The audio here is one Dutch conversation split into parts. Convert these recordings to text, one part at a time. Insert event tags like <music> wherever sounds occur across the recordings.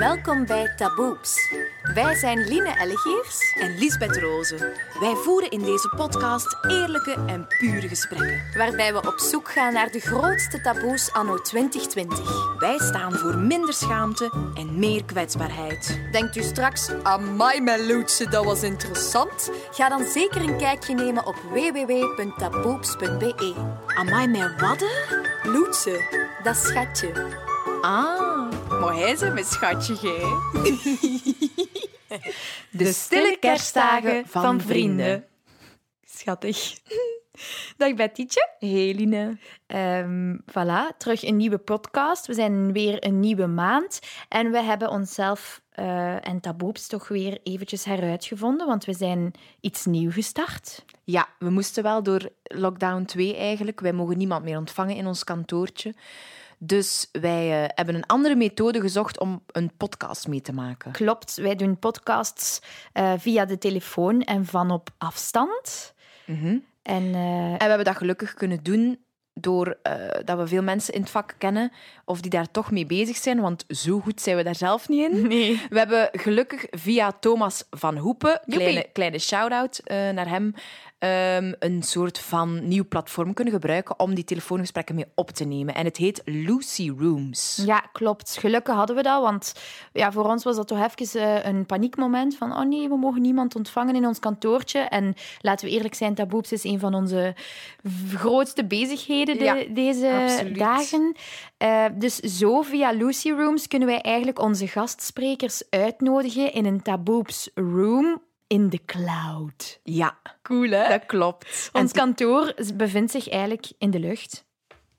Welkom bij Taboeps. Wij zijn Line Ellegeers en Lisbeth Rozen. Wij voeren in deze podcast eerlijke en pure gesprekken. waarbij we op zoek gaan naar de grootste taboes anno 2020. Wij staan voor minder schaamte en meer kwetsbaarheid. Denkt u straks, amai mijn loetje, dat was interessant? Ga dan zeker een kijkje nemen op www.taboeps.be. Amai, mijn wadden? Loetje, dat schatje. Ah, maar hij is mijn schatje, gij. <laughs> De stille kerstdagen van vrienden. Schattig. Dag Bettietje. Hey, Line. Ehm, voilà, terug een nieuwe podcast. We zijn weer een nieuwe maand. En we hebben onszelf eh, en Taboeps toch weer eventjes heruitgevonden, want we zijn iets nieuw gestart. Ja, we moesten wel door lockdown 2 eigenlijk. Wij mogen niemand meer ontvangen in ons kantoortje. Dus wij eh, hebben een andere methode gezocht om een podcast mee te maken. Klopt, wij doen podcasts eh, via de telefoon en van op afstand. Mhm. En eh, En we hebben dat gelukkig kunnen doen door eh, dat we veel mensen in het vak kennen of die daar toch mee bezig zijn, want zo goed zijn we daar zelf niet in. nee. We hebben gelukkig via Thomas van Hoepen, kleine, kleine shout-out eh, naar hem, ehm, een soort van nieuw platform kunnen gebruiken om die telefoongesprekken mee op te nemen. En het heet Lucy Rooms. Ja, klopt. Gelukkig hadden we dat, want ja, voor ons was dat toch even eh, een paniekmoment van oh nee, we mogen niemand ontvangen in ons kantoortje. En laten we eerlijk zijn, Taboeps is een van onze grootste bezigheden de- Ja, deze absoluut. dagen. Eh, dus zo via Lucy Rooms kunnen wij eigenlijk onze gastsprekers uitnodigen in een Taboeps Room in de cloud. Ja, Cool, hè? dat klopt. En, Ons kantoor bevindt zich eigenlijk in de lucht.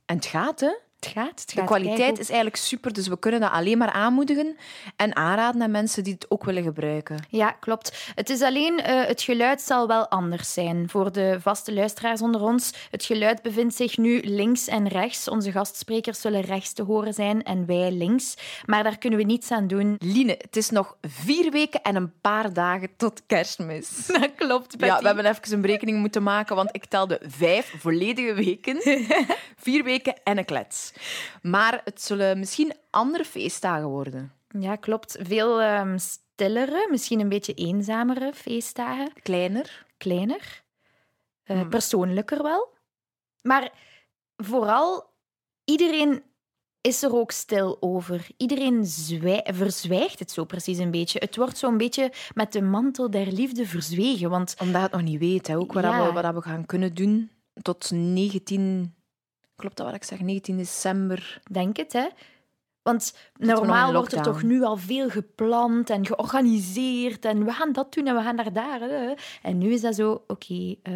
en het gaat, hè? Het gaat, het De kwaliteit is eigenlijk super, dus we kunnen dat alleen maar aanmoedigen en aanraden aan mensen die het ook willen gebruiken. Ja, klopt. Het is alleen, eh, het geluid zal wel anders zijn voor de vaste luisteraars onder ons. Het geluid bevindt zich nu links en rechts. Onze gastsprekers zullen rechts te horen zijn en wij links. Maar daar kunnen we niets aan doen. Line, het is nog vier weken en een paar dagen tot kerstmis. <laughs> Dat klopt, Ja, we hebben even een berekening moeten maken, want ik telde vijf volledige weken. <laughs> Vier weken en een klets. Maar het zullen misschien andere feestdagen worden. Ja, klopt. Veel ehm, stillere, misschien een beetje eenzamere feestdagen. Kleiner. Kleiner. Eh, Hmm. Persoonlijker wel. Maar vooral, iedereen is er ook stil over. Iedereen zwij- verzwijgt het zo precies een beetje. Het wordt zo'n beetje met de mantel der liefde verzwegen. Want Omdat het nog niet weet, hè. ook wat, Ja. we, wat we gaan kunnen doen tot 19... Klopt dat wat ik zeg? 19 december. denk het, hè? Want normaal wordt er toch nu al veel gepland en georganiseerd. En we gaan dat doen en we gaan naar daar. hè. En nu is dat zo, oké, eh,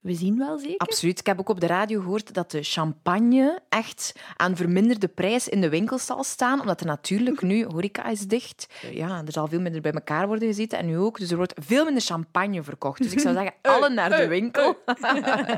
we zien wel zeker. Absoluut. Ik heb ook op de radio gehoord dat de champagne echt aan verminderde prijs in de winkels zal staan, omdat er natuurlijk <laughs> nu, horeca is dicht, ja, er zal veel minder bij elkaar worden gezeten en nu ook, dus er wordt veel minder champagne verkocht. Dus ik zou zeggen, <laughs> allen naar de winkel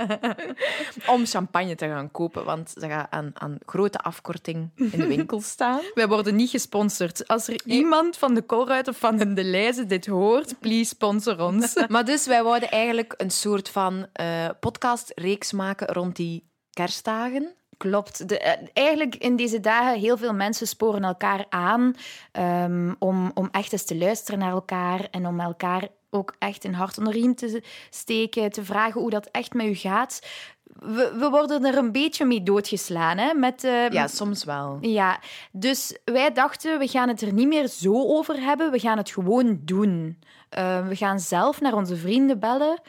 <laughs> om champagne te gaan kopen, want ze gaan aan, aan grote afkorting in de winkel staan. Wij worden niet gesponsord. Als er iemand van de Colruyt of van de Leize dit hoort, please sponsor ons. Maar dus, wij wouden eigenlijk een soort van eh podcastreeks maken rond die kerstdagen. Klopt. De, eh, eigenlijk in deze dagen, heel veel mensen sporen elkaar aan ehm, om, om echt eens te luisteren naar elkaar en om elkaar ook echt een hart onder de riem te steken, te vragen hoe dat echt met u gaat. We, we worden er een beetje mee doodgeslaan, hè? Met, eh, Ja, soms wel. Ja, dus wij dachten, we gaan het er niet meer zo over hebben, we gaan het gewoon doen. We gaan zelf naar onze vrienden bellen.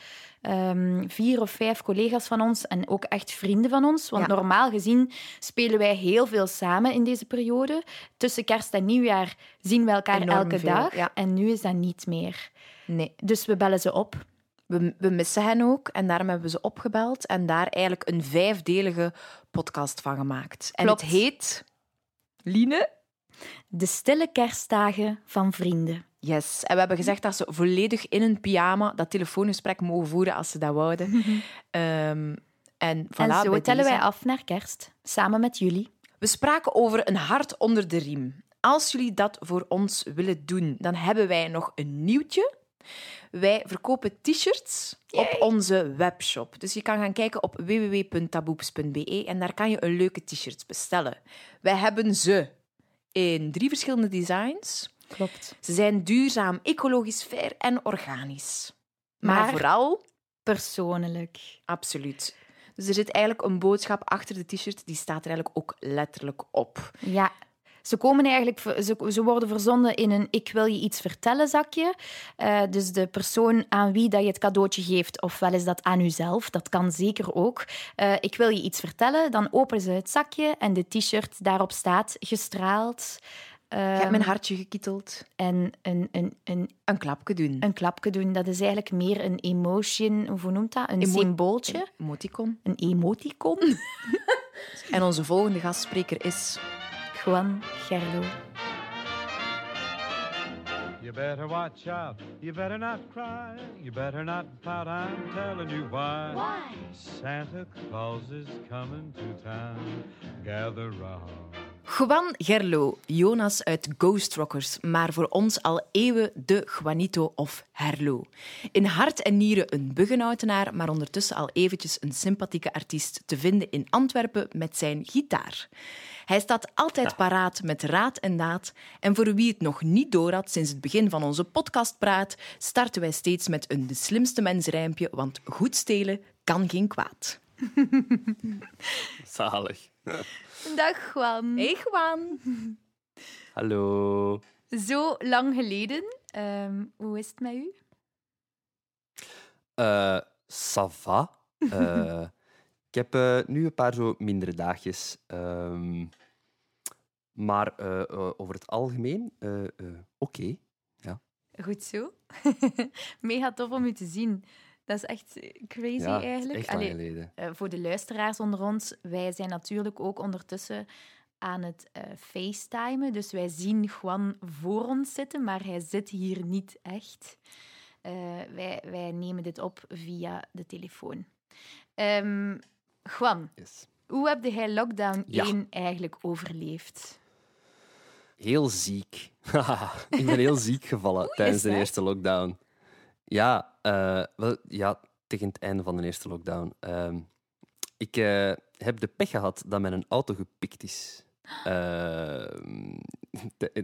Ehm, vier of vijf collega's van ons en ook echt vrienden van ons. Want Ja. normaal gezien spelen wij heel veel samen in deze periode. Tussen kerst en nieuwjaar zien we elkaar Enorm elke veel, dag. ja. En nu is dat niet meer. Nee. Dus we bellen ze op. We, we missen hen ook en daarom hebben we ze opgebeld en daar eigenlijk een vijfdelige podcast van gemaakt. En Klopt. het heet... Line? De stille kerstdagen van vrienden. Yes. En we hebben gezegd dat ze volledig in een pyjama dat telefoongesprek mogen voeren als ze dat wouden. <laughs> Ehm, en voilà, en zo tellen wij af naar kerst, samen met jullie. We spraken over een hart onder de riem. Als jullie dat voor ons willen doen, dan hebben wij nog een nieuwtje. Wij verkopen t-shirts op onze webshop. Dus je kan gaan kijken op www.taboeps.be en daar kan je een leuke t-shirt bestellen. Wij hebben ze in drie verschillende designs. Klopt. Ze zijn duurzaam, ecologisch fair en organisch. Maar, Maar- vooral, Persoonlijk. absoluut. Dus er zit eigenlijk een boodschap achter de t-shirt, die staat er eigenlijk ook letterlijk op. Ja. Ze, komen eigenlijk, ze, ze worden verzonden in een ik wil je iets vertellen zakje. Eh, dus de persoon aan wie dat je het cadeautje geeft, ofwel is dat aan uzelf, dat kan zeker ook. Eh, ik wil je iets vertellen, dan openen ze het zakje en de t-shirt daarop staat gestraald. Je hebt mijn Ehm, hartje gekieteld. En een, een, een, Een klapje doen. een klapje doen, dat is eigenlijk meer een emotion, hoe noemt dat? Een Emo- symbooltje. Een emoticon. Een emoticon. <laughs> En onze volgende gastspreker is... Juan Gerlo. You better watch out. You better not cry. You better not pout. I'm telling you why. Why? Santa Claus is coming to town. Gather round. Juan Gerlo, Jonas uit Ghost Rockers, maar voor ons al eeuwen de Juanito of Herlo. In hart en nieren een buggenhoutenaar, maar ondertussen al eventjes een sympathieke artiest te vinden in Antwerpen met zijn gitaar. Hij staat altijd paraat met raad en daad. En voor wie het nog niet door had sinds het begin van onze podcastpraat, starten wij steeds met een de slimste mens rijmpje, want goed stelen kan geen kwaad. <laughs> Zalig. <laughs> Dag Juan. Hey Juan! Hallo. Zo lang geleden. Ehm, hoe is het met u? Eh ça va. Eh, <laughs> ik heb eh, nu een paar zo mindere dagjes. Ehm, maar eh, eh, over het algemeen, eh, eh, oké. Goed zo. <laughs> Mega tof om u te zien. Dat is echt crazy Ja, eigenlijk. echt Allee, geleden. eh, voor de luisteraars onder ons, wij zijn natuurlijk ook ondertussen aan het eh facetimen. Dus wij zien Juan voor ons zitten, maar hij zit hier niet echt. Eh, wij, wij nemen dit op via de telefoon. Ehm Juan, Yes. hoe heb jij lockdown Ja. 1 eigenlijk overleefd? Heel ziek. <laughs> ik ben heel ziek gevallen tijdens de eerste lockdown. Ja, eh, wel, ja, tegen het einde van de eerste lockdown. Ehm, ik eh, heb de pech gehad dat mijn auto gepikt is. Ehm,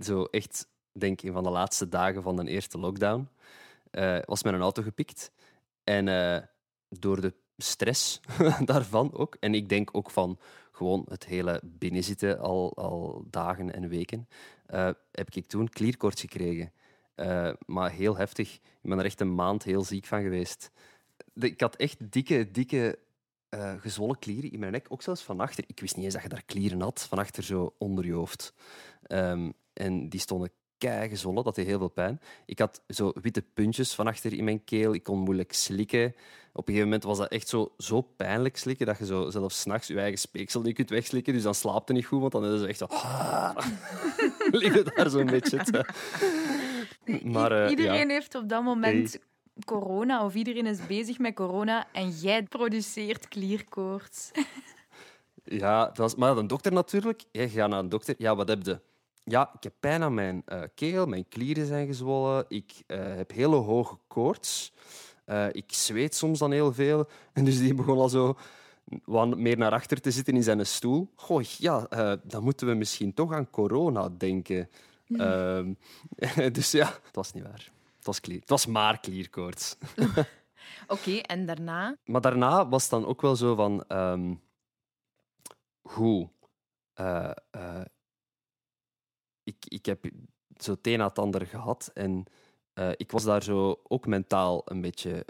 zo echt, denk ik, van de laatste dagen van de eerste lockdown eh, was mijn auto gepikt. En door de stress <laughs> daarvan ook, en ik denk ook van gewoon het hele binnenzitten al, al dagen en weken, heb ik toen klierkoorts gekregen. Eh, maar heel heftig. Ik ben er echt een maand heel ziek van geweest. De- ik had echt dikke, dikke eh, gezwollen klieren in mijn nek. Ook zelfs van achter. Ik wist niet eens dat je daar klieren had. Van achter zo onder je hoofd. Ehm, en die stonden kei gezwollen. Dat deed heel veel pijn. Ik had zo witte puntjes van achter in mijn keel. Ik kon moeilijk slikken. Op een gegeven moment was dat echt zo, zo pijnlijk slikken dat je zo zelfs s'nachts je eigen speeksel niet kunt wegslikken. Dus dan slaapt het niet goed, want dan is het echt zo... <laughs> <laughs> Lig je daar zo'n beetje te... Maar, eh, iedereen ja. heeft op dat moment corona, of iedereen is bezig met corona, en jij produceert klierkoorts. <laughs> Ja, dat was, maar een dokter natuurlijk. Je gaat naar een dokter. Ja, wat heb je? Ja, ik heb pijn aan mijn eh, keel, mijn klieren zijn gezwollen, ik eh, heb hele hoge koorts, ik zweet soms dan heel veel. <laughs> En dus die begon al zo wat meer naar achter te zitten in zijn stoel. Goh, ja, dan moeten we misschien toch aan corona denken. Ehm, <laughs> dus ja, het was niet waar. Het was, klier, het was maar klierkoorts. <laughs> Oké, en daarna? Maar daarna was het dan ook wel zo van... ehm hoe? eh, eh, ik, ik heb zo het een na het ander gehad. En eh, ik was daar zo ook mentaal een beetje...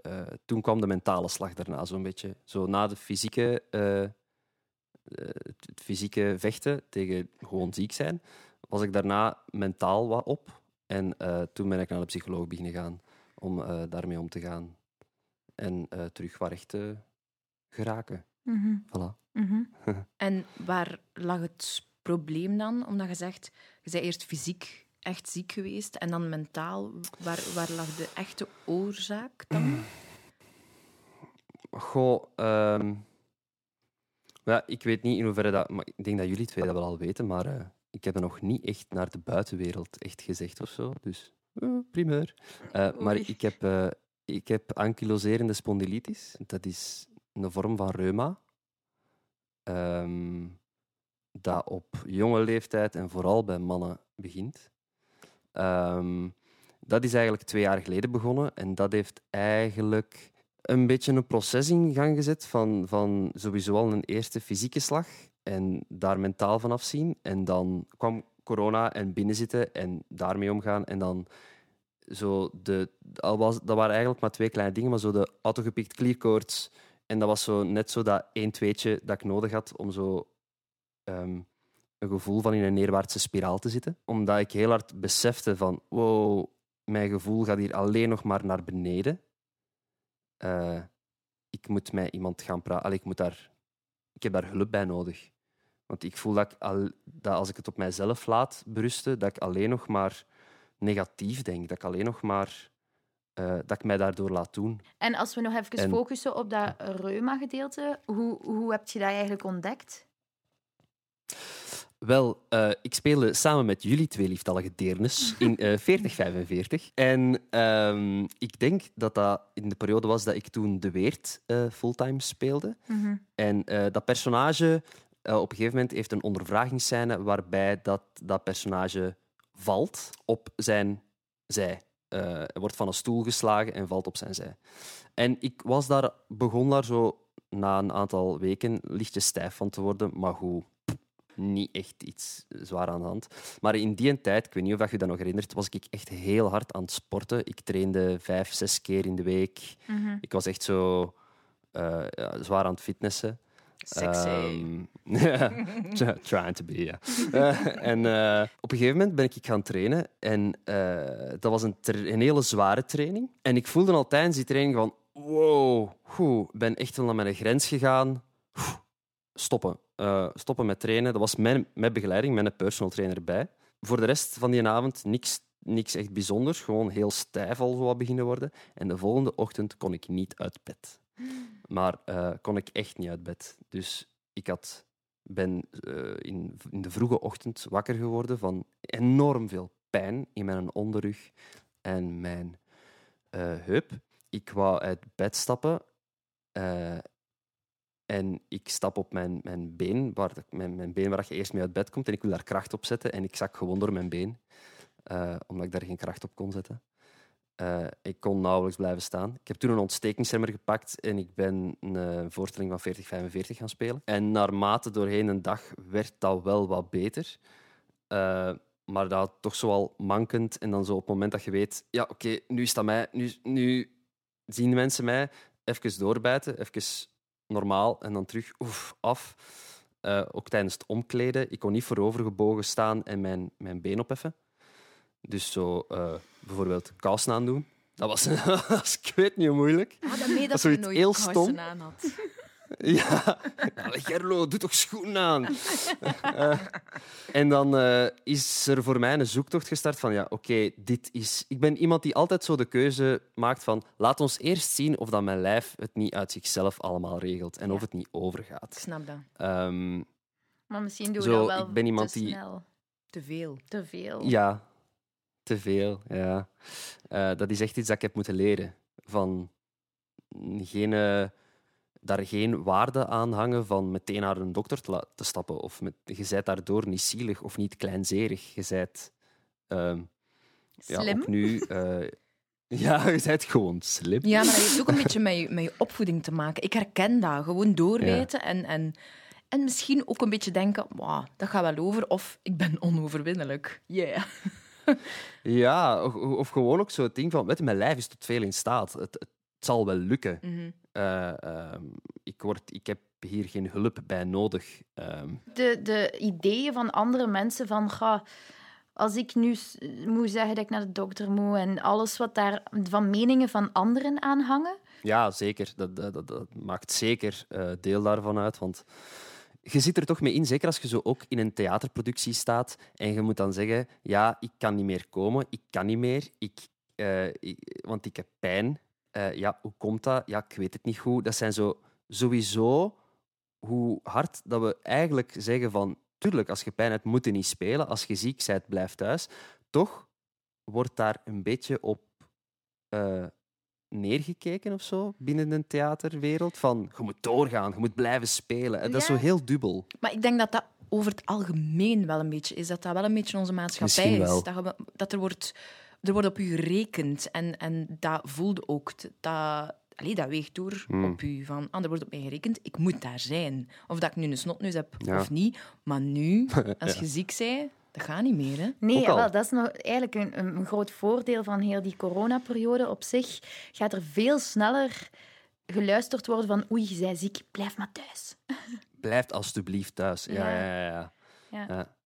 toen kwam de mentale slag daarna zo'n beetje. Zo na de fysieke... het fysieke vechten tegen gewoon ziek zijn, was ik daarna mentaal wat op. En eh, toen ben ik naar de psycholoog beginnen gaan om eh, daarmee om te gaan. En eh, terug waar echt te geraken. Mhm, Voilà. mhm. <laughs> En waar lag het probleem dan? Omdat je zegt, je bent eerst fysiek echt ziek geweest en dan mentaal. Waar, waar lag de echte oorzaak dan? Goh, ehm, ja, ik weet niet in hoeverre dat... Maar ik denk dat jullie twee dat wel al weten, maar ik heb het nog niet echt naar de buitenwereld echt gezegd of zo. Dus, eh, primeur. Eh, <laughs> maar ik heb, eh, ik heb ankyloserende spondylitis. Dat is een vorm van reuma. Ehm, dat op jonge leeftijd en vooral bij mannen begint. Ehm, dat is eigenlijk twee jaar geleden begonnen en dat heeft eigenlijk een beetje een proces in gang gezet van, van sowieso al een eerste fysieke slag en daar mentaal van afzien. En dan kwam corona en binnenzitten en daarmee omgaan. En dan zo de, al was, dat waren eigenlijk maar twee kleine dingen, maar zo de autogepikt clearcourts. En dat was zo net zo dat één tweetje dat ik nodig had om zo ehm, een gevoel van in een neerwaartse spiraal te zitten. Omdat ik heel hard besefte van, wow, mijn gevoel gaat hier alleen nog maar naar beneden. Uh, ik moet met iemand gaan praten. Ik, moet daar, ik heb daar hulp bij nodig. Want ik voel dat, ik al, dat als ik het op mijzelf laat berusten, dat ik alleen nog maar negatief denk. Dat ik alleen nog maar... Uh, dat ik mij daardoor laat doen. En als we nog even en... focussen op dat reuma-gedeelte, hoe, hoe heb je dat eigenlijk ontdekt? Wel, uh, ik speelde samen met jullie twee lieftallige deernes <laughs> in uh, 4045. En um, ik denk dat dat in de periode was dat ik toen De Weert fulltime speelde. Mm -hmm. En dat personage uh, op een gegeven moment heeft een ondervragingsscène waarbij dat, dat personage valt op zijn zij. Uh, wordt van een stoel geslagen en valt op zijn zij. En ik was daar, begon daar zo na een aantal weken lichtjes stijf van te worden, maar goed, niet echt iets zwaar aan de hand. Maar in die tijd, ik weet niet of je dat nog herinnert, was ik echt heel hard aan het sporten. Ik trainde vijf, zes keer in de week. Mm -hmm. Ik was echt zo uh, ja, zwaar aan het fitnessen. Sexy. <laughs> Um, trying to be, ja. Uh, en uh, op een gegeven moment ben ik gaan trainen. En uh, dat was een, hele zware training. En ik voelde al tijdens die training van... Wow, ik ben echt wel naar mijn grens gegaan. stoppen. stoppen met trainen. Dat was mijn, met begeleiding, een personal trainer erbij. Voor de rest van die avond niks, niks echt bijzonders. Gewoon heel stijf al wat beginnen worden. En de volgende ochtend kon ik niet uit bed. Maar uh, kon ik echt niet uit bed. Dus ik had, ben uh, in, in de vroege ochtend wakker geworden van enorm veel pijn in mijn onderrug en mijn uh, heup. Ik wou uit bed stappen en ik stap op mijn, mijn been, waar, mijn, mijn been waar je eerst mee uit bed komt, en ik wil daar kracht op zetten en ik zak gewoon door mijn been, omdat ik daar geen kracht op kon zetten. Uh, ik kon nauwelijks blijven staan. Ik heb toen een ontstekingsremmer gepakt en ik ben een voorstelling van 4045 gaan spelen. En naarmate doorheen een dag werd dat wel wat beter. Uh, maar dat toch zoal mankend. En dan zo op het moment dat je weet, ja, oké, nu is dat mij, nu, nu zien mensen mij even doorbijten, even normaal en dan terug oef, af. ook tijdens het omkleden. Ik kon niet voorovergebogen staan en mijn, mijn been opheffen. Dus zo uh, bijvoorbeeld kousen aandoen. <laughs> Dat was, ik weet niet hoe moeilijk. Ah, dat, dat je nooit heel stom. aan had. <laughs> Ja, Gerlo, doe toch schoenen aan. uh, <laughs> en dan uh, is er voor mij een zoektocht gestart van ja, oké, okay, dit is... Ik ben iemand die altijd zo de keuze maakt van laat ons eerst zien of dat mijn lijf het niet uit zichzelf allemaal regelt en ja. of het niet overgaat. Ik snap dat. Um, maar misschien doen we dat wel ik ben iemand te die... snel. Te veel. Te veel. Ja, te veel, ja. Uh, dat is echt iets dat ik heb moeten leren. Van geen, uh, daar geen waarde aan hangen van meteen naar een dokter te, te stappen. Of met, je bent daardoor niet zielig of niet kleinzerig. Je bent... Uh, slim? Ja, nu, uh, <laughs> ja, je bent gewoon slim. Ja, maar dat heeft ook een beetje met je, met je opvoeding te maken. Ik herken dat. Gewoon doorweten ja. en... en en misschien ook een beetje denken, wow, dat gaat wel over. Of ik ben onoverwinnelijk. Yeah. <laughs> ja, of, of, gewoon ook zo het ding van, weet je, mijn lijf is tot veel in staat. Het, het zal wel lukken. Mm -hmm. uh, uh, ik, word, ik heb hier geen hulp bij nodig. Uh. De, de ideeën van andere mensen van, ga, als ik nu moet zeggen dat ik naar de dokter moet en alles wat daar van meningen van anderen aan hangen. Ja, zeker. Dat, dat, dat, dat maakt zeker uh, deel daarvan uit. Want je zit er toch mee in, zeker als je zo ook in een theaterproductie staat en je moet dan zeggen, ja, ik kan niet meer komen, ik kan niet meer, ik, ik, want ik heb pijn. Uh, ja, hoe komt dat? Ja, ik weet het niet goed. Dat zijn zo sowieso hoe hard dat we eigenlijk zeggen van, tuurlijk, als je pijn hebt, moet je niet spelen. Als je ziek bent, blijf thuis. Toch wordt daar een beetje op uh, neergekeken of zo binnen de theaterwereld. Van, je moet doorgaan, je moet blijven spelen. En Dat is zo heel dubbel. Maar ik denk dat dat over het algemeen wel een beetje is. Dat dat wel een beetje onze maatschappij is. Dat, je- dat er, wordt, er wordt op u gerekend. En, en dat voelde ook. Dat, allee, dat weegt door Hmm. op u. Van, ah, er wordt op mij gerekend, ik moet daar zijn. Of dat ik nu een snotneus heb Ja. of niet. Maar nu, <laughs> als je ziek bent, dat gaat niet meer. Hè? Nee, wel, dat is nog eigenlijk een, een groot voordeel van heel die coronaperiode. Op zich gaat er veel sneller geluisterd worden van oei, je bent ziek, blijf maar thuis. <laughs> Blijf alstublieft thuis. Ja, Ja. ja, ja. ja. Ja. Ja.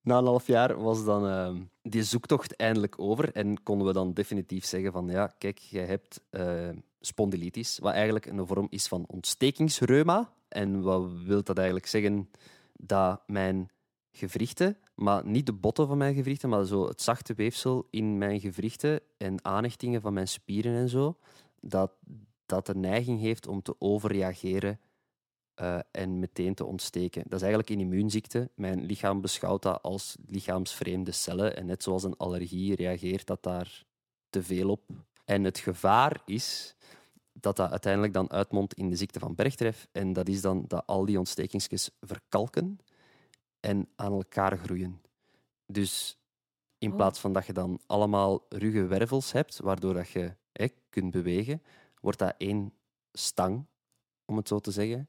Na een half jaar was dan ehm, die zoektocht eindelijk over en konden we dan definitief zeggen van ja, kijk, jij hebt eh, spondylitis, wat eigenlijk een vorm is van ontstekingsreuma. En wat wil dat eigenlijk zeggen? Dat mijn gewrichten, maar niet de botten van mijn gewrichten, maar zo het zachte weefsel in mijn gewrichten en aanhechtingen van mijn spieren en zo, dat dat de neiging heeft om te overreageren eh, en meteen te ontsteken. Dat is eigenlijk een immuunziekte. Mijn lichaam beschouwt dat als lichaamsvreemde cellen. En net zoals een allergie reageert dat daar te veel op. En het gevaar is dat dat uiteindelijk dan uitmondt in de ziekte van Bergtref. En dat is dan dat al die ontstekingsjes verkalken en aan elkaar groeien. Dus in Oh. plaats van dat je dan allemaal ruge wervels hebt, waardoor dat je hè, kunt bewegen, wordt dat één stang, om het zo te zeggen.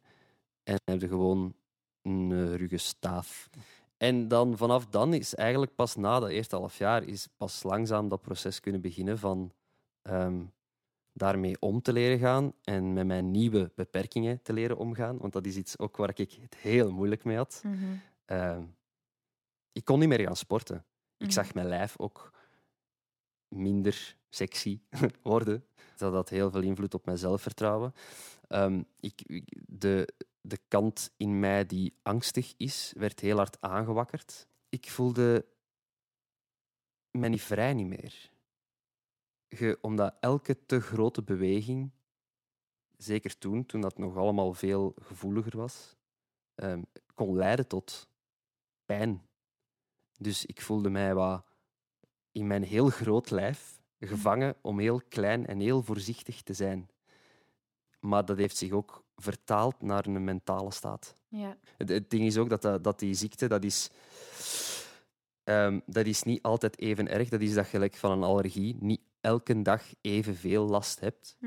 En dan heb je gewoon een ruge staaf. En dan vanaf dan is eigenlijk pas na dat eerste half jaar is pas langzaam dat proces kunnen beginnen van ehm, daarmee om te leren gaan en met mijn nieuwe beperkingen te leren omgaan. Want dat is iets ook waar ik het heel moeilijk mee had. Ehm, ik kon niet meer gaan sporten. Ik Mhm. zag mijn lijf ook minder sexy <laughs> worden. Dat had heel veel invloed op mijn zelfvertrouwen. Ehm, ik, de, de kant in mij die angstig is, werd heel hard aangewakkerd. Ik voelde me niet vrij niet meer. Ge- omdat elke te grote beweging, zeker toen, toen dat nog allemaal veel gevoeliger was, ehm, kon leiden tot pijn. Dus ik voelde mij wat in mijn heel groot lijf gevangen om heel klein en heel voorzichtig te zijn. Maar dat heeft zich ook vertaald naar een mentale staat. Ja. Het, het ding is ook dat, dat, dat die ziekte, dat is, ehm, dat is niet altijd even erg. Dat is dat gelijk van een allergie niet elke dag evenveel last hebt.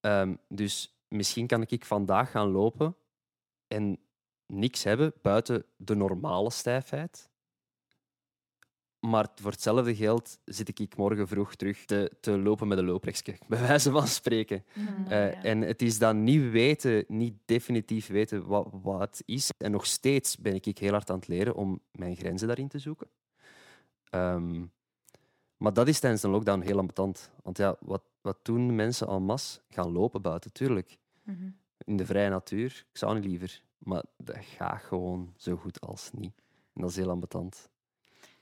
Ehm, dus misschien kan ik vandaag gaan lopen en niks hebben buiten de normale stijfheid. Maar voor hetzelfde geld zit ik morgen vroeg terug te, te lopen met een loopreksje, bij wijze van spreken. Mhm. Eh, Ja. En het is dan niet weten, niet definitief weten wat, wat het is. En nog steeds ben ik heel hard aan het leren om mijn grenzen daarin te zoeken. Ehm, maar dat is tijdens de lockdown heel ambetant. Want ja, wat, wat doen mensen en masse? Gaan lopen buiten, tuurlijk. Mhm. In de vrije natuur. Ik zou niet liever. Maar dat gaat gewoon zo goed als niet. En dat is heel ambetant.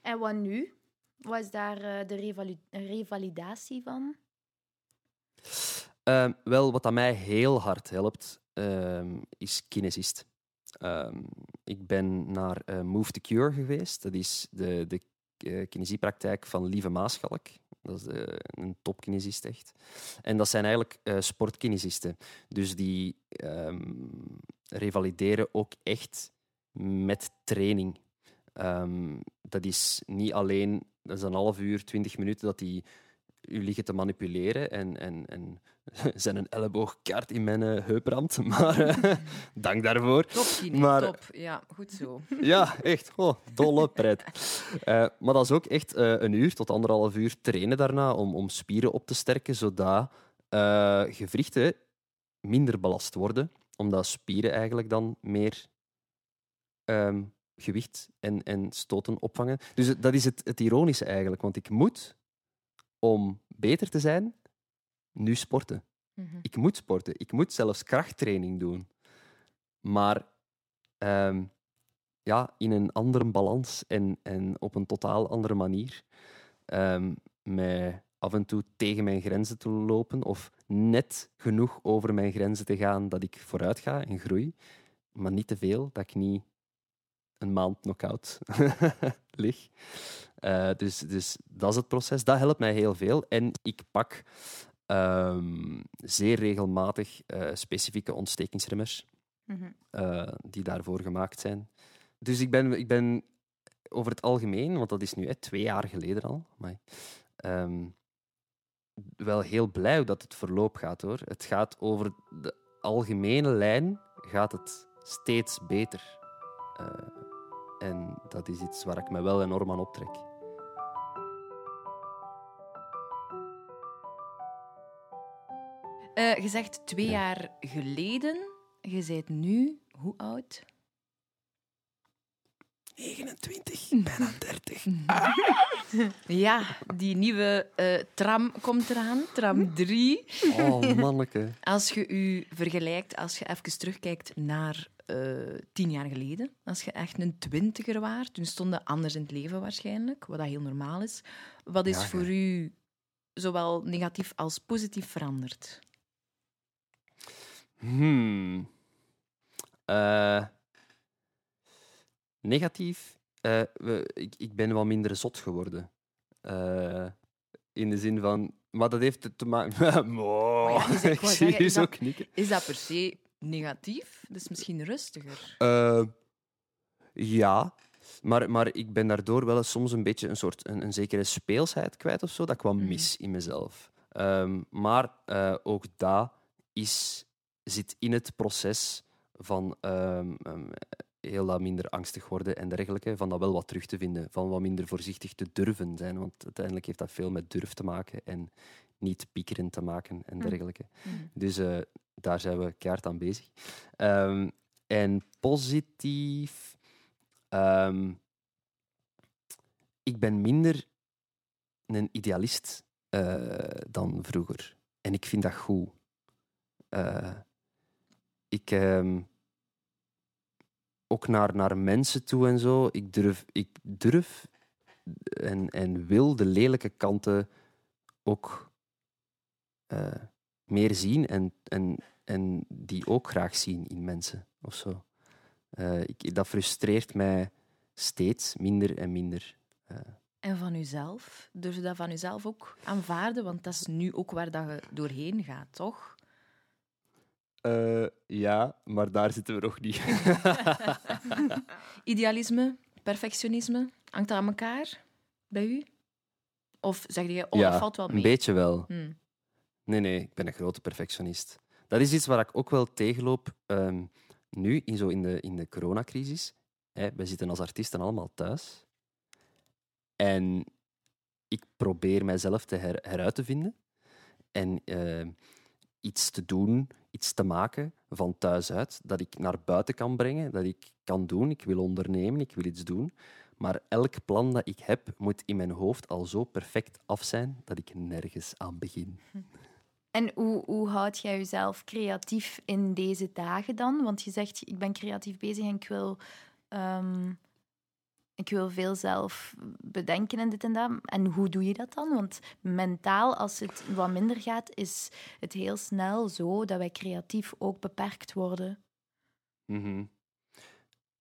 En wat nu? Wat is daar eh, de revali- revalidatie van? Ehm, wel, wat aan mij heel hard helpt, ehm, is kinesist. Ehm, ik ben naar eh, Move the Cure geweest. Dat is de, de eh, kinesiepraktijk van Lieve Maaschalk. Dat is een topkinesist echt. En dat zijn eigenlijk eh, sportkinesisten. Dus die revalideren ook echt met training. Ehm, dat is niet alleen, dat is een half uur, twintig minuten dat die u liggen te manipuleren en, en, en <laughs> zijn een elleboog kaart in mijn eh, heup ramt. <laughs> Maar eh, <laughs> dank daarvoor. Top, Kine, Maar- top. Ja, goed zo. Ja, echt. Oh, dolle pret. Eh, maar dat is ook echt een uur tot anderhalf uur trainen daarna om, om spieren op te sterken, zodat gewrichten minder belast worden, omdat spieren eigenlijk dan meer ehm, gewicht en, en stoten opvangen. Dus dat is het, het ironische eigenlijk, want ik moet, om beter te zijn, nu sporten. Mhm. Ik moet sporten. Ik moet zelfs krachttraining doen. Maar ehm, ja, in een andere balans en, en op een totaal andere manier. Ehm met af en toe tegen mijn grenzen te lopen of net genoeg over mijn grenzen te gaan dat ik vooruit ga en groei. Maar niet te veel, dat ik niet een maand knock-out <laughs> lig. Eh, dus, dus dat is het proces. Dat helpt mij heel veel. En ik pak Ehm, zeer regelmatig eh, specifieke ontstekingsremmers Mhm. eh, die daarvoor gemaakt zijn. Dus ik ben, ik ben over het algemeen, want dat is nu hè, twee jaar geleden al, ehm, wel heel blij dat het verloop gaat hoor. Het gaat over de algemene lijn, gaat het steeds beter. Eh, en dat is iets waar ik me wel enorm aan optrek. Eh, je zegt twee Ja. jaar geleden. Je bent nu hoe oud? 29, bijna 30. Ja, die nieuwe eh, tram komt eraan, tram 3. Oh, manneke. Als je u vergelijkt, als je even terugkijkt naar eh, tien jaar geleden, als je echt een twintiger was, toen stonden anders in het leven waarschijnlijk, wat dat heel normaal is. Wat is Ja, voor u zowel negatief als positief veranderd? Hmm. Eh, negatief. Eh, we- ik, ik ben wat minder zot geworden. Eh, in de zin van. Maar dat heeft te maken. <laughs> Ja, ik zie je is zo dat- knikken. Is dat per se negatief? Dat is misschien rustiger. Eh, ja, maar, maar ik ben daardoor wel eens soms een beetje een soort een, een zekere speelsheid kwijt of zo. Dat ik wat Mhm. mis in mezelf. Ehm, maar ook dat is, zit in het proces van ehm, ehm, heel wat minder angstig worden en dergelijke. Van dat wel wat terug te vinden. Van wat minder voorzichtig te durven zijn. Want uiteindelijk heeft dat veel met durf te maken en niet piekeren te maken en Mhm. dergelijke. Mhm. Dus eh, daar zijn we keihard aan bezig. Ehm, en positief. ehm, ik ben minder een idealist eh, dan vroeger. En ik vind dat goed. Eh, ik. ehm, ook naar, naar mensen toe en zo. Ik durf, ik durf en, en wil de lelijke kanten ook eh, meer zien en, en, en die ook graag zien in mensen of zo. Eh, ik, dat frustreert mij steeds minder en minder. En van uzelf? Durf je dat van uzelf ook aanvaarden? Want dat is nu ook waar dat je doorheen gaat, toch? Eh, ja, maar daar zitten we nog niet. <laughs> Idealisme, perfectionisme, hangt dat aan elkaar bij u? Of zeg je, oh, ja, dat valt wel mee? een beetje wel. Hm. Nee, nee, ik ben een grote perfectionist. Dat is iets waar ik ook wel tegenloop ehm, nu, in, zo in, de, in de coronacrisis. Hè, wij zitten als artiesten allemaal thuis. En ik probeer mijzelf te her, heruit te vinden. En eh, iets te doen, iets te maken van thuis uit, dat ik naar buiten kan brengen, dat ik kan doen. Ik wil ondernemen, ik wil iets doen. Maar elk plan dat ik heb, moet in mijn hoofd al zo perfect af zijn dat ik nergens aan begin. <laughs> En hoe, hoe houd jij jezelf creatief in deze dagen dan? Want je zegt, ik ben creatief bezig en ik wil, ehm, ik wil veel zelf bedenken en dit en dat. En hoe doe je dat dan? Want mentaal, als het wat minder gaat, is het heel snel zo dat wij creatief ook beperkt worden. Mhm.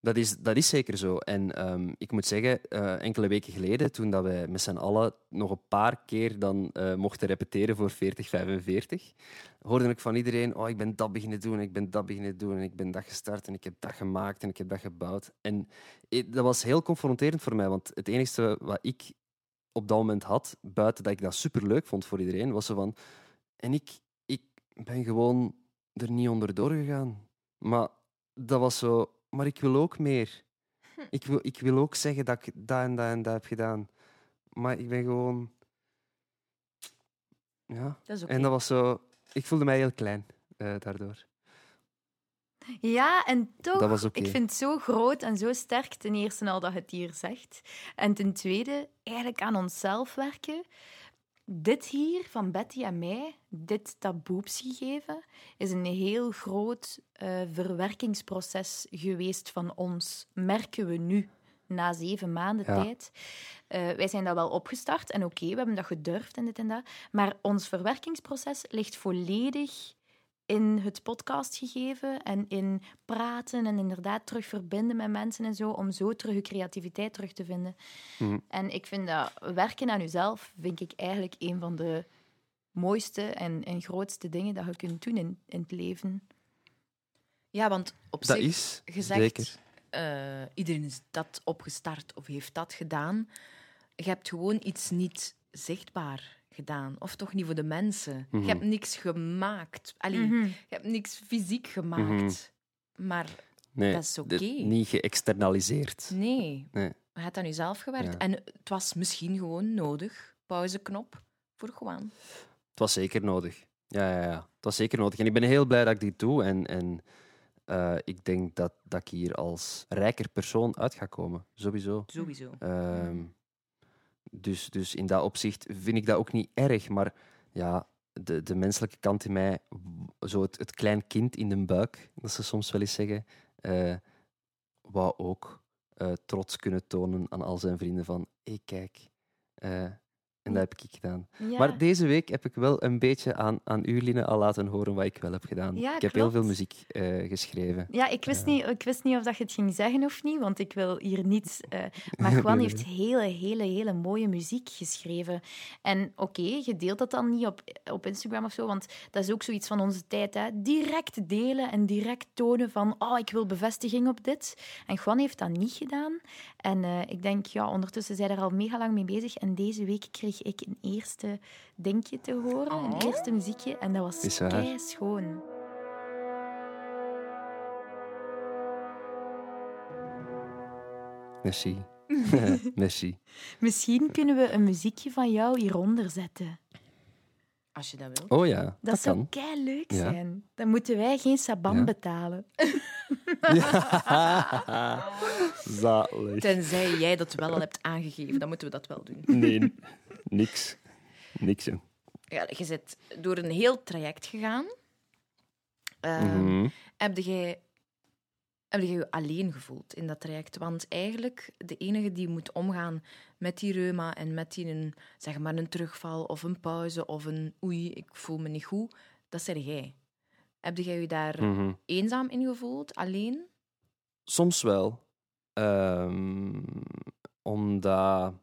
Dat is, dat is zeker zo. En ehm, ik moet zeggen, eh, enkele weken geleden, toen dat wij met z'n allen nog een paar keer dan eh, mochten repeteren voor 4045, hoorde ik van iedereen, oh, ik ben dat beginnen doen, ik ben dat beginnen doen, en ik ben dat gestart, en ik heb dat gemaakt, en ik heb dat gebouwd. En i- dat was heel confronterend voor mij, want het enige wat ik op dat moment had, buiten dat ik dat superleuk vond voor iedereen, was zo van... En ik, ik ben gewoon er niet onder doorgegaan. Maar dat was zo... Maar ik wil ook meer. Ik wil, ik wil ook zeggen dat ik dat en dat en dat heb gedaan. Maar ik ben gewoon... Ja. Dat is oké. En dat was zo... Ik voelde mij heel klein eh, daardoor. Ja, en toch, Dat was oké. ik vind het zo groot en zo sterk, ten eerste al dat je het hier zegt. En ten tweede, eigenlijk aan onszelf werken. Dit hier van Betty en mij, dit taboeps gegeven, is een heel groot eh, verwerkingsproces geweest van ons. Merken we nu, na zeven maanden Ja. tijd. Eh, wij zijn dat wel opgestart en oké, we hebben dat gedurfd en dit en dat. Maar ons verwerkingsproces ligt volledig in het podcast gegeven en in praten en inderdaad terug verbinden met mensen en zo, om zo terug je creativiteit terug te vinden. Mhm. En ik vind dat werken aan jezelf, vind ik eigenlijk een van de mooiste en, en grootste dingen dat je kunt doen in, in het leven. Ja, want op Dat zich, is gezegd, zeker. eh, iedereen is dat opgestart of heeft dat gedaan. Je hebt gewoon iets niet zichtbaar gedaan. Of toch niet voor de mensen. Mhm. Je hebt niks gemaakt. Allee, Mhm. je hebt niks fysiek gemaakt. Maar Nee, dat is oké. Niet geëxternaliseerd. nee, Nee. je hebt aan jezelf gewerkt. Ja. En het was misschien gewoon nodig. Pauzeknop voor gewoon. Het was zeker nodig. Ja, ja, ja. Het was zeker nodig. En ik ben heel blij dat ik dit doe. En, en eh, ik denk dat, dat ik hier als rijker persoon uit ga komen. Sowieso. Sowieso. Ehm, dus, dus in dat opzicht vind ik dat ook niet erg. Maar ja, de, de menselijke kant in mij, zo het, het klein kind in de buik, dat ze soms wel eens zeggen, eh wou ook eh, trots kunnen tonen aan al zijn vrienden van, hé, kijk. eh, en dat heb ik gedaan. Ja. Maar deze week heb ik wel een beetje aan, aan u, Line, al laten horen wat ik wel heb gedaan. Ja, ik heb heel veel muziek eh, geschreven. Ja, ik wist, niet, ik wist niet of dat je het ging zeggen of niet, want ik wil hier niet... eh, maar <laughs> Juan heeft hele, hele, hele mooie muziek geschreven. En oké, je deelt dat dan niet op, op Instagram of zo, want dat is ook zoiets van onze tijd. Hè? Direct delen en direct tonen van oh, ik wil bevestiging op dit. En Juan heeft dat niet gedaan. En eh, ik denk, ja, ondertussen zijn er al mega lang mee bezig. En deze week kreeg ik een eerste denkje te horen, een Oh. eerste muziekje. En dat was kei schoon. Merci. <laughs> Merci. Misschien kunnen we een muziekje van jou hieronder zetten. Als je dat wil. Oh ja, dat, Dat, zou kan. kei leuk Ja. zijn. Dan moeten wij geen saban Ja. betalen. Ja. <laughs> <laughs> Zalig. Tenzij jij dat wel al hebt aangegeven, dan moeten we dat wel doen. Nee, niks. Niks, hè. Ja, je bent door een heel traject gegaan. Ehm, Mhm. Heb jij heb je je alleen gevoeld in dat traject? Want eigenlijk, de enige die moet omgaan met die reuma en met die een, zeg maar een terugval of een pauze of een oei, ik voel me niet goed, dat zei jij. Heb jij je daar Mhm. eenzaam in gevoeld, alleen? Soms wel. Ehm, omdat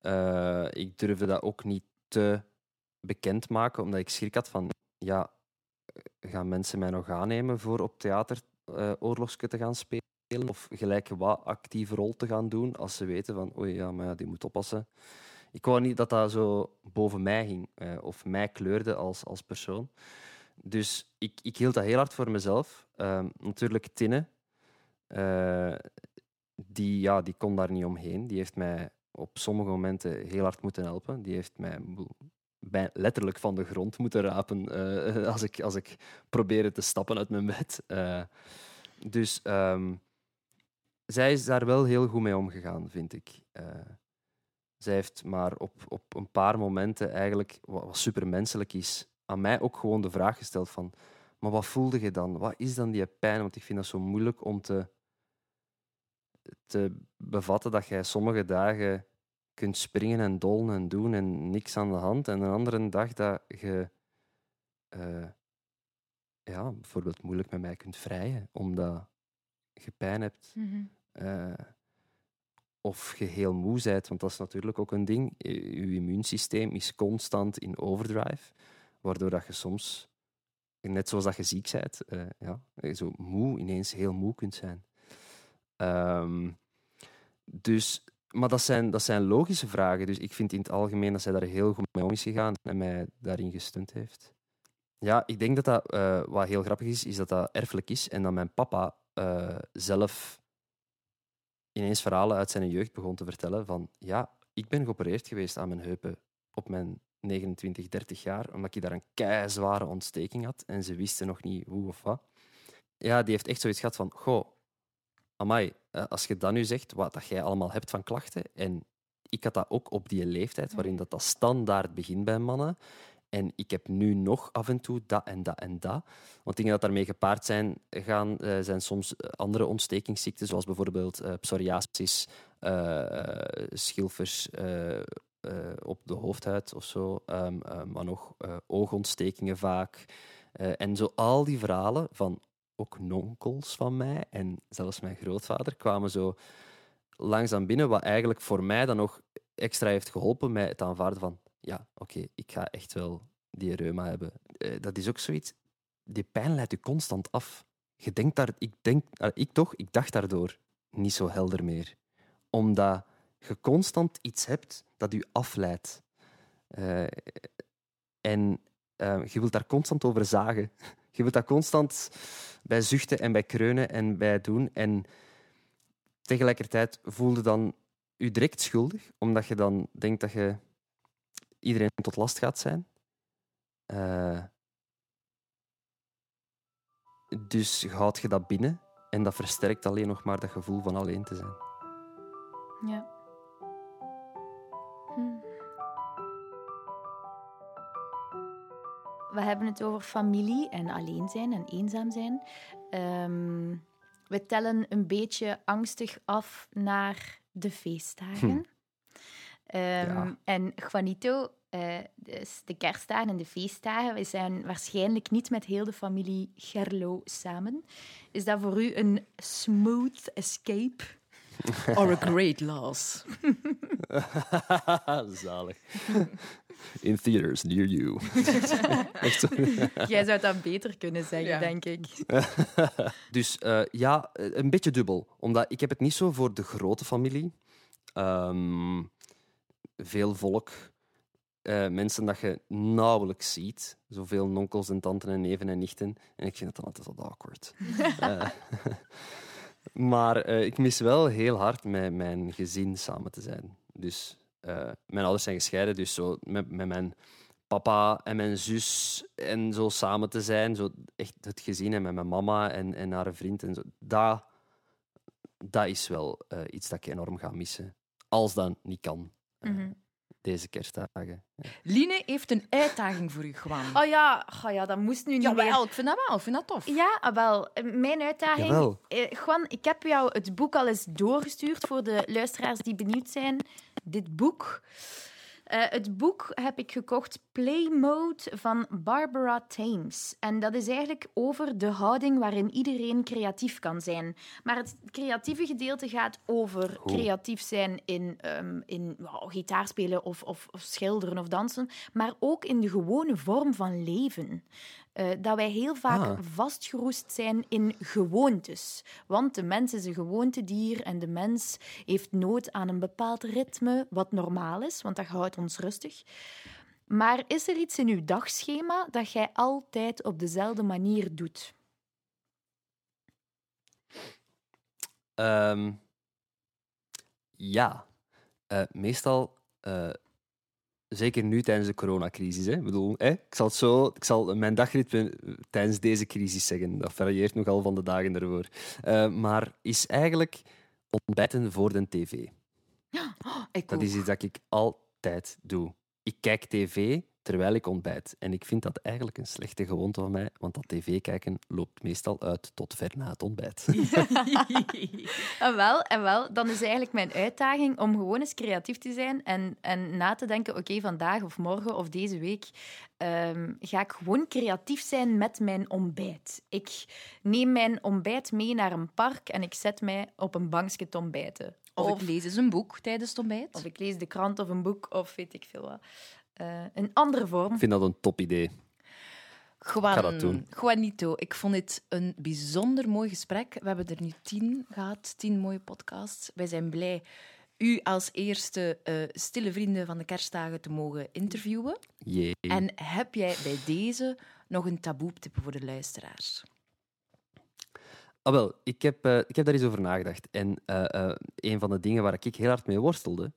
eh, ik durfde dat ook niet te bekend maken, omdat ik schrik had van, ja, gaan mensen mij nog aannemen voor op theater eh oorlogske te gaan spelen? Of gelijk wat actieve rol te gaan doen, als ze weten van, oei, ja, maar ja, die moet oppassen. Ik wou niet dat dat zo boven mij ging, eh, of mij kleurde als, als persoon. Dus ik, ik hield dat heel hard voor mezelf. Ehm, natuurlijk Tinne, die, ja, die kon daar niet omheen. Die heeft mij op sommige momenten heel hard moeten helpen. Die heeft mij letterlijk van de grond moeten rapen eh, <laughs> als, ik, als ik probeerde te stappen uit mijn bed. Eh, dus ehm, zij is daar wel heel goed mee omgegaan, vind ik. Eh, zij heeft maar op, op een paar momenten eigenlijk, wat, wat supermenselijk is, aan mij ook gewoon de vraag gesteld van maar wat voelde je dan? Wat is dan die pijn? Want ik vind dat zo moeilijk om te, te bevatten dat jij sommige dagen kunt springen en dollen en doen en niks aan de hand. En een andere dag dat je eh, ja, bijvoorbeeld moeilijk met mij kunt vrijen, omdat je pijn hebt. eh, of je heel moe bent, want dat is natuurlijk ook een ding. Je je immuunsysteem is constant in overdrive, waardoor dat je soms net zoals dat je ziek bent, eh, ja, zo moe, ineens heel moe kunt zijn. Ehm, dus, maar dat zijn, dat zijn logische vragen. Dus ik vind in het algemeen dat zij daar heel goed mee om is gegaan en mij daarin gesteund heeft. Ja, ik denk dat dat, eh, wat heel grappig is, is dat dat erfelijk is en dat mijn papa eh, zelf ineens verhalen uit zijn jeugd begon te vertellen van ja, ik ben geopereerd geweest aan mijn heupen op mijn 29, 30 jaar, omdat ik daar een keizware ontsteking had en ze wisten nog niet hoe of wat. Ja, die heeft echt zoiets gehad van, goh, amai, als je dat nu zegt, wat dat jij allemaal hebt van klachten, en ik had dat ook op die leeftijd, waarin dat, dat standaard begint bij mannen, en ik heb nu nog af en toe dat en dat en dat. Want dingen dat daarmee gepaard zijn, gaan, eh, zijn soms eh, andere ontstekingsziekten, zoals bijvoorbeeld eh, psoriasis, eh, schilfers eh, eh, op de hoofdhuid of zo, ehm, eh, maar nog eh, oogontstekingen vaak. Eh, en zo al die verhalen van ook nonkels van mij en zelfs mijn grootvader kwamen zo langzaam binnen, wat eigenlijk voor mij dan nog extra heeft geholpen met het aanvaarden van ja, oké, ik ga echt wel die reuma hebben, eh, dat is ook zoiets. Die pijn leidt je constant af. Je denkt daar, ik, denk, ah, ik toch, ik dacht daardoor niet zo helder meer. Omdat je constant iets hebt dat je afleidt. Eh, en eh, je wilt daar constant over zagen. Je wilt daar constant bij zuchten en bij kreunen en bij doen. En tegelijkertijd voelde dan je direct schuldig, omdat je dan denkt dat je iedereen tot last gaat zijn. Uh, dus houd je dat binnen en dat versterkt alleen nog maar dat gevoel van alleen te zijn. Ja. We hebben het over familie en alleen zijn en eenzaam zijn. Um, we tellen een beetje angstig af naar de feestdagen. Hm. Um, En Juanito, uh, dus de kerstdagen en de feestdagen, we zijn waarschijnlijk niet met heel de familie Gerlo samen. Is dat voor u een smooth escape? Or a great loss? <laughs> Zalig. In theaters near you. <laughs> Jij zou dat beter kunnen zeggen, denk ik. <laughs> dus uh, ja, een beetje dubbel. Omdat ik heb het niet zo voor de grote familie. Um, veel volk. Uh, mensen dat je nauwelijks ziet. Zoveel nonkels en tanten en neven en nichten. En ik vind het dan altijd wat awkward. uh, <laughs> maar uh, ik mis wel heel hard met mijn gezin samen te zijn. Dus mijn ouders zijn gescheiden, dus zo met, met mijn papa en mijn zus en zo samen te zijn. Zo echt het gezin en met mijn mama en, en haar vriend en zo. Dat, dat is wel iets dat ik enorm ga missen. Als dat niet kan. Mm Deze kerstdagen. Ja. Line heeft een uitdaging voor u, Gwan. Oh ja, oh ja dat moest nu niet ja, meer. ik vind dat wel. Ik vind dat tof. Ja, ah, wel. Mijn uitdaging... Jawel. Gwan, ik heb jou het boek al eens doorgestuurd voor de luisteraars die benieuwd zijn. Dit boek... Uh, het boek heb ik gekocht, Play Mode van Barbara Thames. En dat is eigenlijk over de houding waarin iedereen creatief kan zijn. Maar het creatieve gedeelte gaat over creatief zijn in, um, in wow, gitaar spelen of, of, of, schilderen of dansen, maar ook in de gewone vorm van leven. Uh, dat wij heel vaak ah. vastgeroest zijn in gewoontes. Want de mens is een gewoontedier en de mens heeft nood aan een bepaald ritme, wat normaal is, want dat houdt ons rustig. Maar is er iets in uw dagschema dat jij altijd op dezelfde manier doet? Um, ja. Uh, meestal uh, Zeker nu tijdens de coronacrisis. Hè. Ik bedoel, hè, ik, zal het zo, ik zal mijn dagritme tijdens deze crisis zeggen. Dat varieert nogal van de dagen ervoor. Uh, maar is eigenlijk ontbijten voor de tv. <gasps> Oh, dat is iets dat ik altijd doe. Ik kijk tv terwijl ik ontbijt. En ik vind dat eigenlijk een slechte gewoonte van mij, want dat tv kijken loopt meestal uit tot ver na het ontbijt. en, <laughs> <laughs> wel, en wel, dan is eigenlijk mijn uitdaging om gewoon eens creatief te zijn en, en na te denken, oké, vandaag of morgen of deze week um, ga ik gewoon creatief zijn met mijn ontbijt. Ik neem mijn ontbijt mee naar een park en ik zet mij op een bankje te ontbijten. Of, of ik lees eens een boek tijdens het ontbijt. Of ik lees de krant of een boek of weet ik veel wat. Uh, een andere vorm. Ik vind dat een top idee. Juan, ga dat doen. Juanito, ik vond dit een bijzonder mooi gesprek. We hebben er nu tien gehad, tien mooie podcasts. Wij zijn blij u als eerste uh, stille vrienden van de kerstdagen te mogen interviewen. Jee. En heb jij bij deze nog een taboe-tip voor de luisteraars? Ah, wel, ik heb, uh, ik heb daar eens over nagedacht. En uh, een van de dingen waar ik heel hard mee worstelde,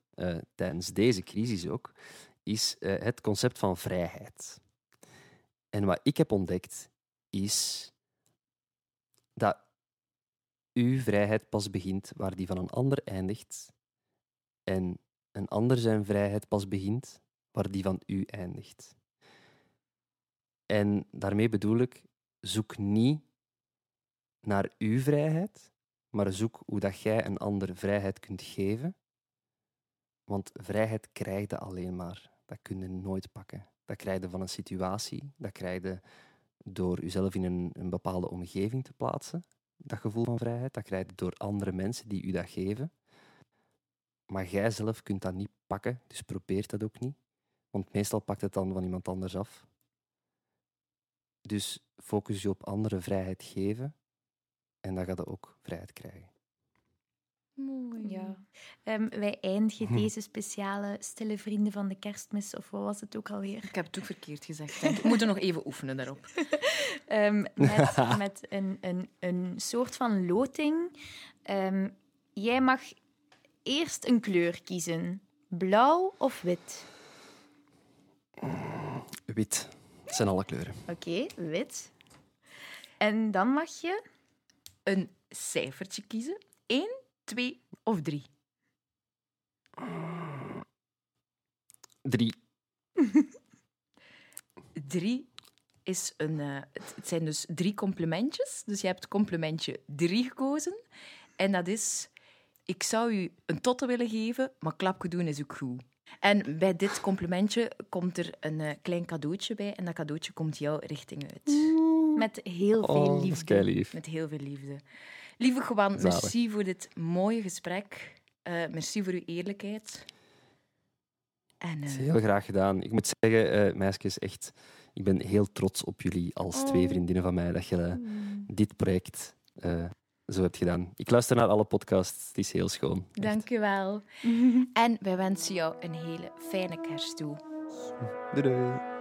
tijdens deze crisis ook, is uh, het concept van vrijheid. En wat ik heb ontdekt is dat uw vrijheid pas begint waar die van een ander eindigt en een ander zijn vrijheid pas begint waar die van u eindigt. En daarmee bedoel ik, zoek niet naar uw vrijheid, maar zoek hoe dat jij een ander vrijheid kunt geven. Want vrijheid krijg je alleen maar dat kun je nooit pakken. Dat krijg je van een situatie, dat krijg je door jezelf in een, een bepaalde omgeving te plaatsen, dat gevoel van vrijheid. Dat krijg je door andere mensen die u dat geven. Maar jij zelf kunt dat niet pakken, dus probeer dat ook niet. Want meestal pakt het dan van iemand anders af. Dus focus je op anderen vrijheid geven en dan gaat je ook vrijheid krijgen. Mooi. Ja. Ehm, wij eindigen Hm. deze speciale stille vrienden van de kerstmis, of wat was het ook alweer? Ik heb het ook verkeerd gezegd. Denk. ik. We moeten nog even oefenen daarop. <laughs> Ehm, met <laughs> met een, een, een soort van loting. Ehm, jij mag eerst een kleur kiezen. Blauw of wit? Wit. Dat zijn alle kleuren. Oké, wit. En dan mag je... Een cijfertje kiezen. 1, 2 of 3. Drie. 3 <laughs> is een... eh, het, zijn dus drie complimentjes. Dus je hebt complimentje 3 gekozen. En dat is... Ik zou u een totte willen geven, maar klapje doen is ook goed. En bij dit complimentje komt er een eh, klein cadeautje bij. En dat cadeautje komt jouw richting uit. Met heel veel Oh, dat is liefde. Met heel veel liefde. Lieve Gwan, Zalig. merci voor dit mooie gesprek. Eh, merci voor uw eerlijkheid. En, is eh, heel graag gedaan. Ik moet zeggen, eh meisjes, echt, ik ben heel trots op jullie als Oh. twee vriendinnen van mij dat je eh, dit project zo hebt gedaan. Ik luister naar alle podcasts, het is heel schoon. Dank u wel. <laughs> en wij wensen jou een hele fijne kerst toe. Doei doei.